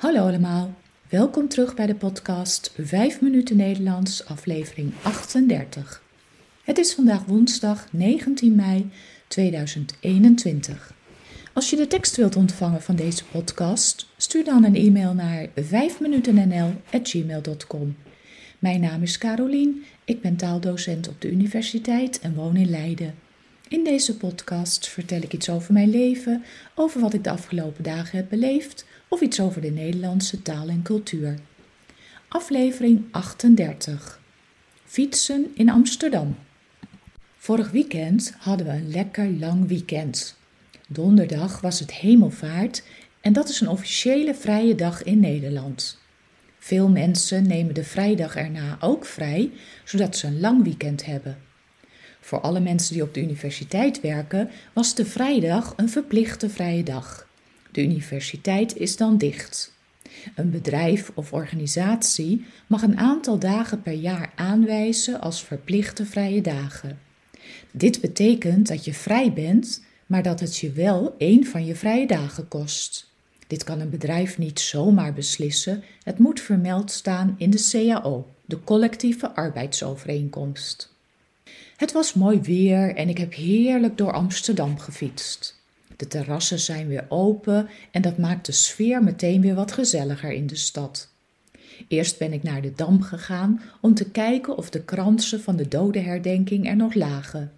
Hallo allemaal, welkom terug bij de podcast 5 minuten Nederlands, aflevering 38. Het is vandaag woensdag 19 mei 2021. Als je de tekst wilt ontvangen van deze podcast, stuur dan een e-mail naar 5minutennl.gmail.com. Mijn naam is Carolien, ik ben taaldocent op de universiteit en woon in Leiden. In deze podcast vertel ik iets over mijn leven, over wat ik de afgelopen dagen heb beleefd of iets over de Nederlandse taal en cultuur. Aflevering 38. Fietsen in Amsterdam. Vorig weekend hadden we een lekker lang weekend. Donderdag was het hemelvaart en dat is een officiële vrije dag in Nederland. Veel mensen nemen de vrijdag erna ook vrij, zodat ze een lang weekend hebben. Voor alle mensen die op de universiteit werken, was de vrijdag een verplichte vrije dag. De universiteit is dan dicht. Een bedrijf of organisatie mag een aantal dagen per jaar aanwijzen als verplichte vrije dagen. Dit betekent dat je vrij bent, maar dat het je wel één van je vrije dagen kost. Dit kan een bedrijf niet zomaar beslissen, het moet vermeld staan in de CAO, de collectieve arbeidsovereenkomst. Het was mooi weer en ik heb heerlijk door Amsterdam gefietst. De terrassen zijn weer open en dat maakt de sfeer meteen weer wat gezelliger in de stad. Eerst ben ik naar de dam gegaan om te kijken of de kransen van de dodenherdenking er nog lagen.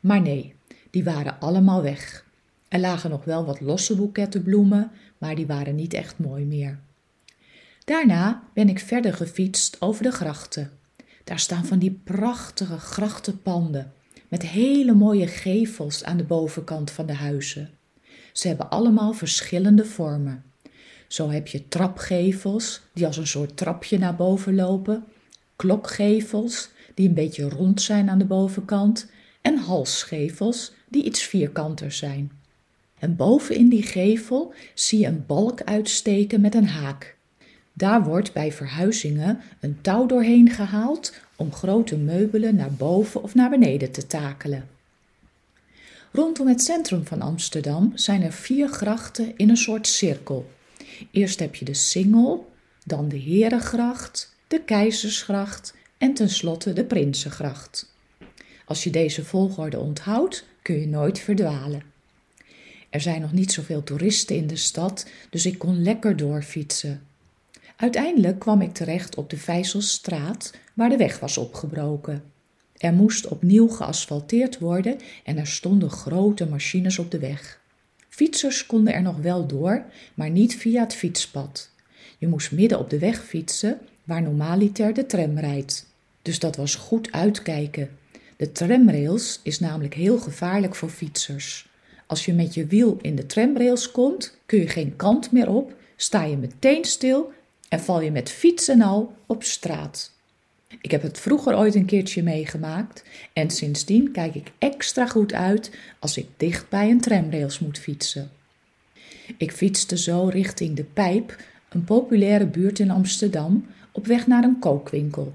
Maar nee, die waren allemaal weg. Er lagen nog wel wat losse boeketten bloemen, maar die waren niet echt mooi meer. Daarna ben ik verder gefietst over de grachten. Daar staan van die prachtige grachtenpanden met hele mooie gevels aan de bovenkant van de huizen. Ze hebben allemaal verschillende vormen. Zo heb je trapgevels die als een soort trapje naar boven lopen, klokgevels die een beetje rond zijn aan de bovenkant en halsgevels die iets vierkanter zijn. En boven in die gevel zie je een balk uitsteken met een haak. Daar wordt bij verhuizingen een touw doorheen gehaald om grote meubelen naar boven of naar beneden te takelen. Rondom het centrum van Amsterdam zijn er vier grachten in een soort cirkel. Eerst heb je de Singel, dan de Herengracht, de Keizersgracht en tenslotte de Prinsengracht. Als je deze volgorde onthoudt, kun je nooit verdwalen. Er zijn nog niet zoveel toeristen in de stad, dus ik kon lekker doorfietsen. Uiteindelijk kwam ik terecht op de Vijzelstraat, waar de weg was opgebroken. Er moest opnieuw geasfalteerd worden en er stonden grote machines op de weg. Fietsers konden er nog wel door, maar niet via het fietspad. Je moest midden op de weg fietsen, waar normaliter de tram rijdt. Dus dat was goed uitkijken. De tramrails is namelijk heel gevaarlijk voor fietsers. Als je met je wiel in de tramrails komt, kun je geen kant meer op, sta je meteen stil en val je met fiets en al op straat. Ik heb het vroeger ooit een keertje meegemaakt en sindsdien kijk ik extra goed uit als ik dicht bij een tramrails moet fietsen. Ik fietste zo richting de Pijp, een populaire buurt in Amsterdam, op weg naar een kookwinkel.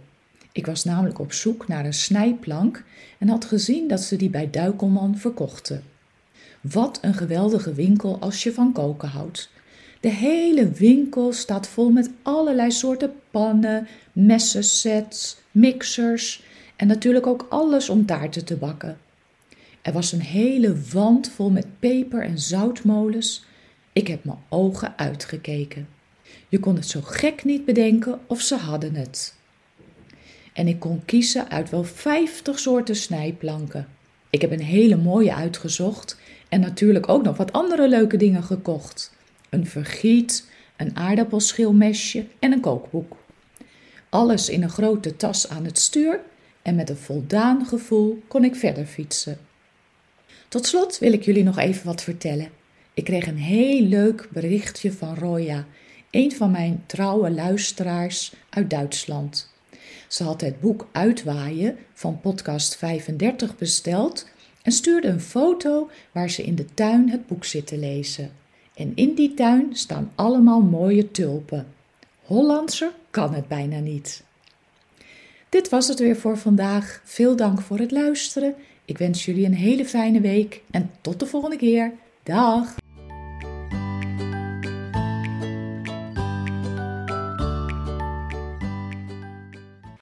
Ik was namelijk op zoek naar een snijplank en had gezien dat ze die bij Duikelman verkochten. Wat een geweldige winkel als je van koken houdt. De hele winkel staat vol met allerlei soorten pannen, messensets, mixers en natuurlijk ook alles om taarten te bakken. Er was een hele wand vol met peper- en zoutmolens. Ik heb mijn ogen uitgekeken. Je kon het zo gek niet bedenken of ze hadden het. En ik kon kiezen uit wel vijftig soorten snijplanken. Ik heb een hele mooie uitgezocht en natuurlijk ook nog wat andere leuke dingen gekocht een vergiet, een aardappelschilmesje en een kookboek. Alles in een grote tas aan het stuur en met een voldaan gevoel kon ik verder fietsen. Tot slot wil ik jullie nog even wat vertellen. Ik kreeg een heel leuk berichtje van Roya, een van mijn trouwe luisteraars uit Duitsland. Ze had het boek Uitwaaien van podcast 35 besteld en stuurde een foto waar ze in de tuin het boek zit te lezen. En in die tuin staan allemaal mooie tulpen. Hollandser kan het bijna niet. Dit was het weer voor vandaag. Veel dank voor het luisteren. Ik wens jullie een hele fijne week en tot de volgende keer. Dag!